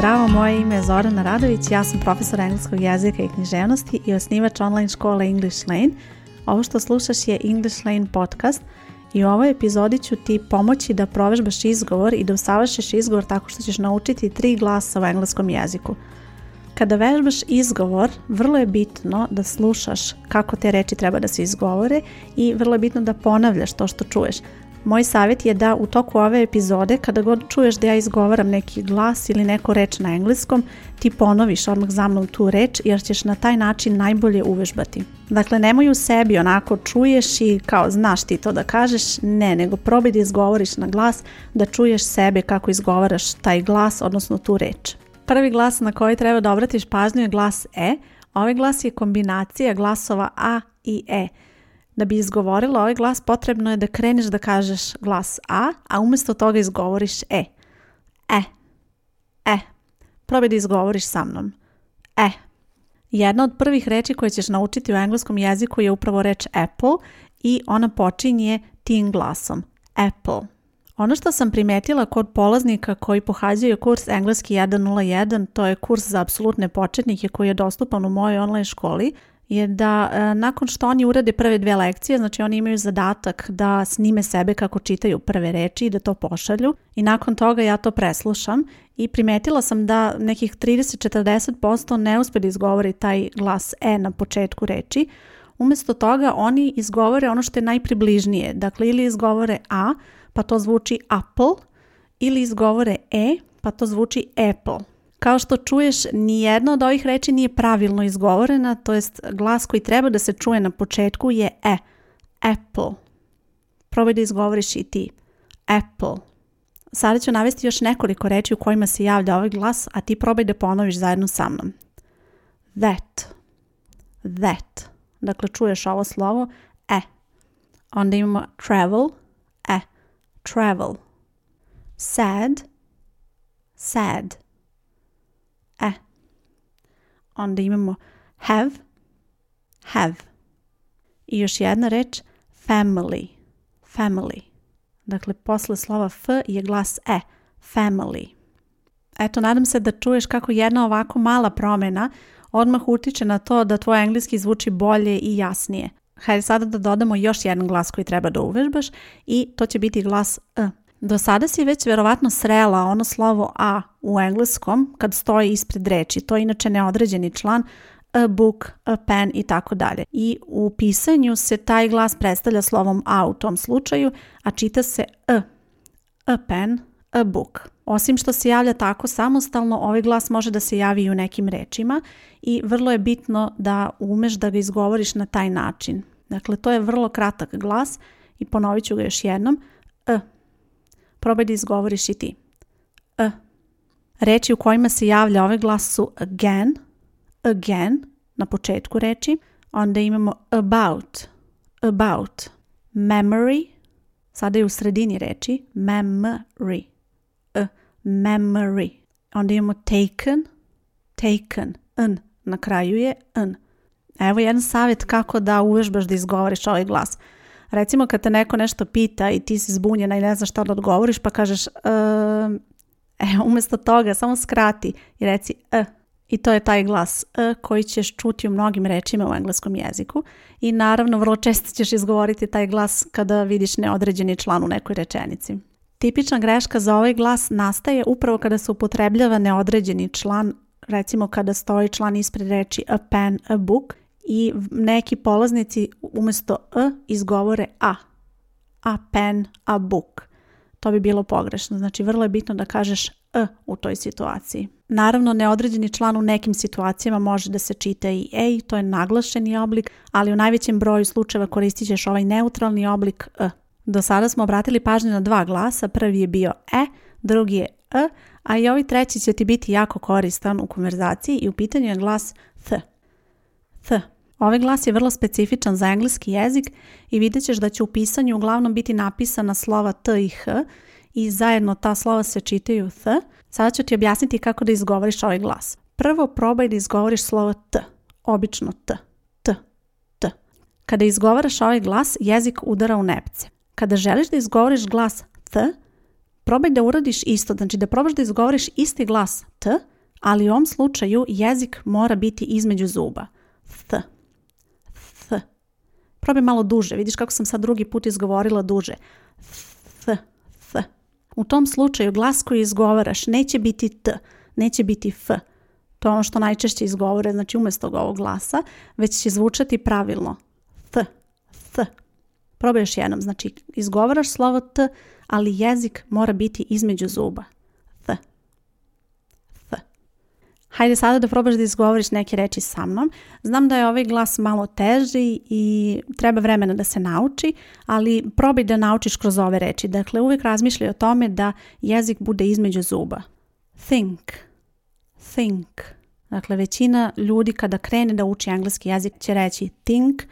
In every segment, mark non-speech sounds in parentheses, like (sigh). Zdravo, moje ime je Zorana Radović, ja sam profesor engleskog jezika i književnosti i osnivač online škole English Lane. Ovo što slušaš je English Lane podcast i u ovoj epizodi ću ti pomoći da provežbaš izgovor i da usavršiš izgovor tako što ćeš naučiti tri glasa u engleskom jeziku. Kada vežbaš izgovor, vrlo je bitno da slušaš kako te reči treba da se izgovore i vrlo je bitno da ponavljaš to što čuješ. Moj savjet je da u toku ove epizode, kada god čuješ da ja izgovaram neki glas ili neku reč na engleskom, ti ponoviš odmah za mnom tu reč jer ćeš na taj način najbolje uvežbati. Dakle, nemoj u sebi onako čuješ i kao znaš ti to da kažeš, ne, nego probaj da izgovoriš na glas da čuješ sebe kako izgovaraš taj glas, odnosno tu reč. Prvi glas na koji treba da obratiš pažnju je glas E. Ovaj glas je kombinacija glasova A i E. Da bi izgovorila ovaj glas potrebno je da kreneš da kažeš glas A, a umjesto toga izgovoriš E. E. E. Probaj da izgovoriš sa mnom. E. Jedna od prvih reći koje ćeš naučiti u engleskom jeziku je upravo reč apple i ona počinje tim glasom. Apple. Ono što sam primetila kod polaznika koji pohađaju kurs Engleski 101, to je kurs za apsolutne početnike koji je dostupan u mojoj online školi, je da e, nakon što oni urade prve dve lekcije, znači oni imaju zadatak da snime sebe kako čitaju prve reči i da to pošalju i nakon toga ja to preslušam i primetila sam da nekih 30-40% ne uspe da izgovori taj glas E na početku reči, Umesto toga oni izgovore ono što je najpribližnije. Dakle, ili izgovore A, pa to zvuči apple, ili izgovore E, pa to zvuči apple. Kao što čuješ, nijedna od ovih reči nije pravilno izgovorena, to jest glas koji treba da se čuje na početku je e. Apple. Probaj da izgovoriš i ti. Apple. Sada ću navesti još nekoliko reči u kojima se javlja ovaj glas, a ti probaj da ponoviš zajedno sa mnom. That. That. Dakle, čuješ ovo slovo e. Onda imamo travel, e. Travel. Sad, sad e. Onda imamo have, have. I još jedna reč family, family. Dakle, posle slova f je glas e, family. Eto, nadam se da čuješ kako jedna ovako mala promjena odmah utiče na to da tvoj engleski zvuči bolje i jasnije. Hajde sada da dodamo još jedan glas koji treba da uvežbaš i to će biti glas e. Do sada si već vjerovatno srela ono slovo A u engleskom kad stoji ispred reči. To je inače neodređeni član a book, a pen i tako dalje. I u pisanju se taj glas predstavlja slovom A u tom slučaju, a čita se a, e, A pen, a book. Osim što se javlja tako samostalno, ovaj glas može da se javi i u nekim rečima i vrlo je bitno da umeš da ga izgovoriš na taj način. Dakle, to je vrlo kratak glas i ponovit ću ga još jednom. a. E, probaj da izgovoriš i ti. A. E. Reči u kojima se javlja ovaj glas su again, again, na početku reči. Onda imamo about, about, memory, sada je u sredini reči, memory, a e, memory. Onda imamo taken, taken, n, na kraju je n. Evo jedan savjet kako da uvežbaš da izgovoriš ovaj glas. Recimo kad te neko nešto pita i ti si zbunjena i ne znaš šta da odgovoriš pa kažeš e, umjesto toga samo skrati i reci e. I to je taj glas e, koji ćeš čuti u mnogim rečima u engleskom jeziku i naravno vrlo često ćeš izgovoriti taj glas kada vidiš neodređeni član u nekoj rečenici. Tipična greška za ovaj glas nastaje upravo kada se upotrebljava neodređeni član, recimo kada stoji član ispred reči a pen, a book i neki polaznici umjesto e izgovore a. A pen, a book. To bi bilo pogrešno. Znači vrlo je bitno da kažeš e u toj situaciji. Naravno, neodređeni član u nekim situacijama može da se čita i a. E to je naglašeni oblik, ali u najvećem broju slučajeva koristit ćeš ovaj neutralni oblik e. Do sada smo obratili pažnju na dva glasa, prvi je bio e, drugi je e, a i ovi treći će ti biti jako koristan u konverzaciji i u pitanju je glas th. Th. Ovaj glas je vrlo specifičan za engleski jezik i vidjet ćeš da će u pisanju uglavnom biti napisana slova T i H i zajedno ta slova se čitaju Th. Sada ću ti objasniti kako da izgovoriš ovaj glas. Prvo probaj da izgovoriš slovo T, obično T, T, T. Kada izgovaraš ovaj glas, jezik udara u nepce. Kada želiš da izgovoriš glas T, probaj da uradiš isto, znači da probaš da izgovoriš isti glas T, ali u ovom slučaju jezik mora biti između zuba. Th probaj malo duže. Vidiš kako sam sad drugi put izgovorila duže. Th, th. U tom slučaju glas koji izgovaraš neće biti t, neće biti f. To je ono što najčešće izgovore, znači umjesto ovog glasa, već će zvučati pravilno. Th, th. Probaj još jednom, znači izgovaraš slovo t, ali jezik mora biti između zuba. Hajde sada da probaš da izgovoriš neke reči sa mnom. Znam da je ovaj glas malo teži i treba vremena da se nauči, ali probaj da naučiš kroz ove reči. Dakle, uvijek razmišljaj o tome da jezik bude između zuba. Think, think. Dakle, većina ljudi kada krene da uči engleski jezik će reći think,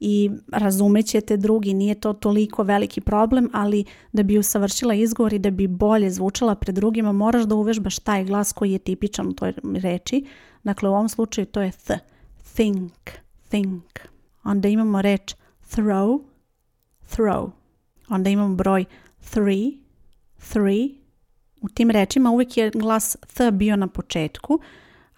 i razumećete drugi, nije to toliko veliki problem, ali da bi usavršila izgovor i da bi bolje zvučala pred drugima, moraš da uvežbaš taj glas koji je tipičan u toj reči. Dakle, u ovom slučaju to je th, think, think. Onda imamo reč throw, throw. Onda imamo broj THREE, THREE. U tim rečima uvijek je glas th bio na početku,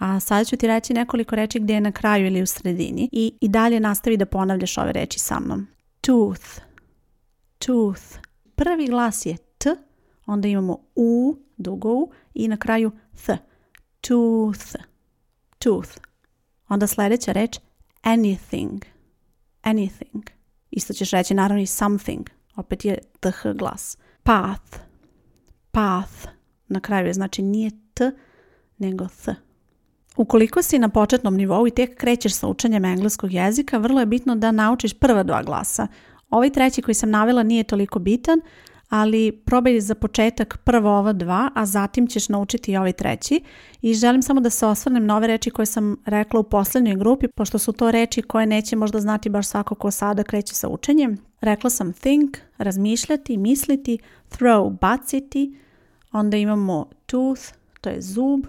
a sada ću ti reći nekoliko reći gdje je na kraju ili u sredini i, i dalje nastavi da ponavljaš ove reći sa mnom. Tooth, tooth. Prvi glas je T, onda imamo U, dugo U i na kraju Th. Tooth, tooth. Onda sljedeća reč anything, anything. Isto ćeš reći naravno i something, opet je TH glas. Path, path. Na kraju je znači nije T, nego Th. Ukoliko si na početnom nivou i tek krećeš sa učenjem engleskog jezika, vrlo je bitno da naučiš prva dva glasa. Ovaj treći koji sam navela nije toliko bitan, ali probaj za početak prvo ova dva, a zatim ćeš naučiti i ovaj treći. I želim samo da se osvrnem na ove reči koje sam rekla u posljednjoj grupi, pošto su to reči koje neće možda znati baš svako ko sada kreće sa učenjem. Rekla sam think, razmišljati, misliti, throw, baciti, onda imamo tooth, to je zub,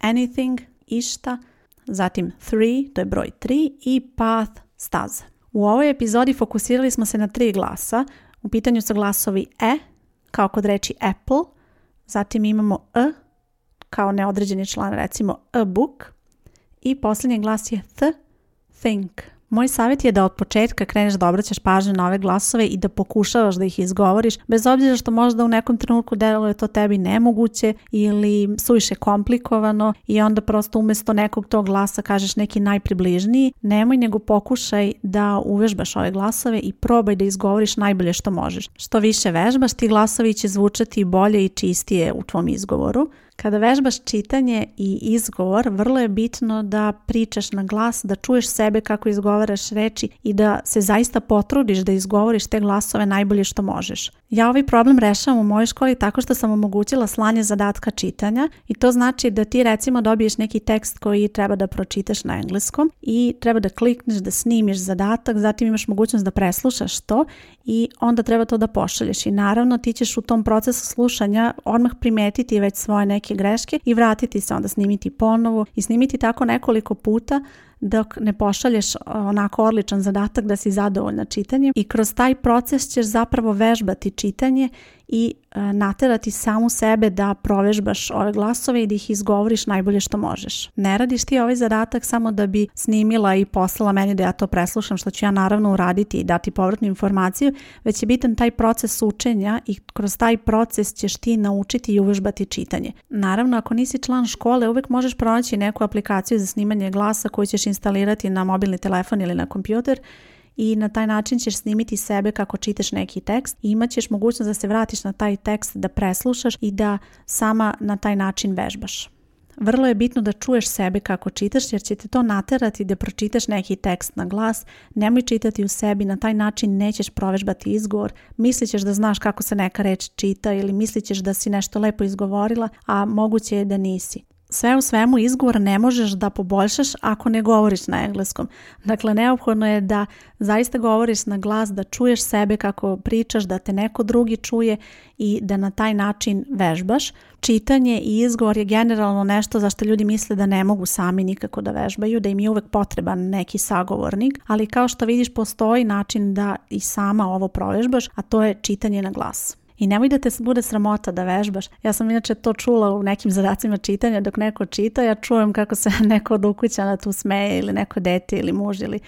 anything, išta, zatim three, to je broj tri, i path staza. U ovoj epizodi fokusirali smo se na tri glasa. U pitanju su glasovi e, kao kod reči apple, zatim imamo e, kao neodređeni član, recimo a book, i posljednji glas je th, think. Moj savjet je da od početka kreneš da obraćaš pažnje na ove glasove i da pokušavaš da ih izgovoriš, bez obzira što možda u nekom trenutku deluje to tebi nemoguće ili suviše komplikovano i onda prosto umjesto nekog tog glasa kažeš neki najpribližniji. Nemoj nego pokušaj da uvežbaš ove glasove i probaj da izgovoriš najbolje što možeš. Što više vežbaš, ti glasovi će zvučati bolje i čistije u tvom izgovoru. Kada vežbaš čitanje i izgovor, vrlo je bitno da pričaš na glas, da čuješ sebe kako izgovaraš reči i da se zaista potrudiš da izgovoriš te glasove najbolje što možeš. Ja ovaj problem rešavam u mojoj školi tako što sam omogućila slanje zadatka čitanja i to znači da ti recimo dobiješ neki tekst koji treba da pročitaš na engleskom i treba da klikneš, da snimiš zadatak, zatim imaš mogućnost da preslušaš to i onda treba to da pošalješ i naravno ti ćeš u tom procesu slušanja odmah primetiti već svoje neke greške i vratiti se onda snimiti ponovo i snimiti tako nekoliko puta dok ne pošalješ e, onako odličan zadatak da si zadovoljna čitanjem i kroz taj proces ćeš zapravo vežbati čitanje i e, naterati samu sebe da provežbaš ove glasove i da ih izgovoriš najbolje što možeš. Ne radiš ti ovaj zadatak samo da bi snimila i poslala meni da ja to preslušam, što ću ja naravno uraditi i dati povratnu informaciju, već je bitan taj proces učenja i kroz taj proces ćeš ti naučiti i uvežbati čitanje. Naravno, ako nisi član škole, uvek možeš pronaći neku aplikaciju za snimanje glasa koju ćeš instalirati na mobilni telefon ili na kompjuter i na taj način ćeš snimiti sebe kako čitaš neki tekst i imat ćeš mogućnost da se vratiš na taj tekst, da preslušaš i da sama na taj način vežbaš. Vrlo je bitno da čuješ sebe kako čitaš jer će te to naterati da pročitaš neki tekst na glas, nemoj čitati u sebi, na taj način nećeš provežbati izgovor, mislit ćeš da znaš kako se neka reč čita ili mislit ćeš da si nešto lepo izgovorila, a moguće je da nisi sve u svemu izgovor ne možeš da poboljšaš ako ne govoriš na engleskom. Dakle, neophodno je da zaista govoriš na glas, da čuješ sebe kako pričaš, da te neko drugi čuje i da na taj način vežbaš. Čitanje i izgovor je generalno nešto za što ljudi misle da ne mogu sami nikako da vežbaju, da im je uvek potreban neki sagovornik, ali kao što vidiš postoji način da i sama ovo provežbaš, a to je čitanje na glas i nemoj da te bude sramota da vežbaš. Ja sam inače to čula u nekim zadacima čitanja, dok neko čita, ja čujem kako se (laughs) neko od na tu smeje ili neko dete ili muž ili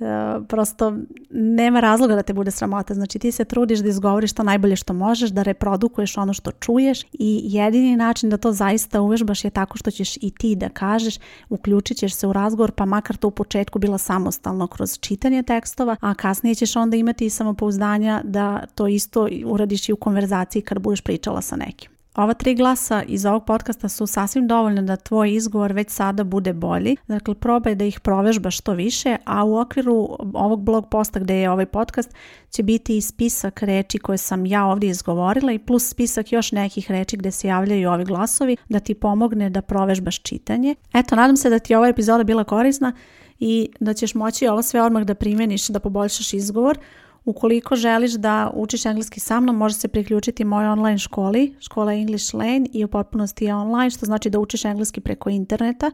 E, prosto nema razloga da te bude sramota. Znači ti se trudiš da izgovoriš to najbolje što možeš, da reprodukuješ ono što čuješ i jedini način da to zaista uvežbaš je tako što ćeš i ti da kažeš, uključit ćeš se u razgovor pa makar to u početku bila samostalno kroz čitanje tekstova, a kasnije ćeš onda imati i samopouzdanja da to isto uradiš i u konverzaciji kad budeš pričala sa nekim. Ova tri glasa iz ovog podcasta su sasvim dovoljna da tvoj izgovor već sada bude bolji. Dakle, probaj da ih provežba što više, a u okviru ovog blog posta gdje je ovaj podcast će biti i spisak reči koje sam ja ovdje izgovorila i plus spisak još nekih reči gdje se javljaju ovi glasovi da ti pomogne da provežbaš čitanje. Eto, nadam se da ti je ova epizoda bila korisna i da ćeš moći ovo sve odmah da primjeniš da poboljšaš izgovor. Ukoliko želiš da učiš engleski sa mnom, možeš se priključiti mojoj online školi, škola English Lane i u potpunosti je online, što znači da učiš engleski preko interneta.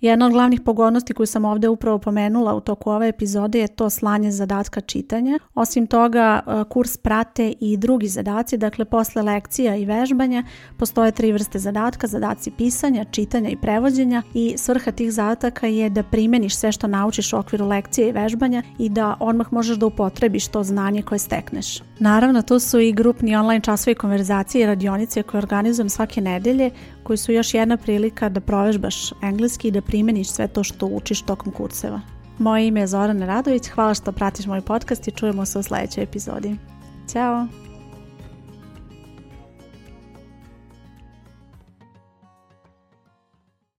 Jedna od glavnih pogodnosti koju sam ovdje upravo pomenula u toku ove epizode je to slanje zadatka čitanja. Osim toga, e, kurs prate i drugi zadaci, dakle posle lekcija i vežbanja postoje tri vrste zadatka, zadaci pisanja, čitanja i prevođenja i svrha tih zadataka je da primeniš sve što naučiš u okviru lekcije i vežbanja i da odmah možeš da upotrebiš to znanje koje stekneš. Naravno, tu su i grupni online časovi konverzacije i radionice koje organizujem svake nedelje, koji su još jedna prilika da provežbaš engleski i da primeniš sve to što učiš tokom kurseva. Moje ime je Zorana Radović, hvala što pratiš moj podcast i čujemo se u sledećoj epizodi. Ćao!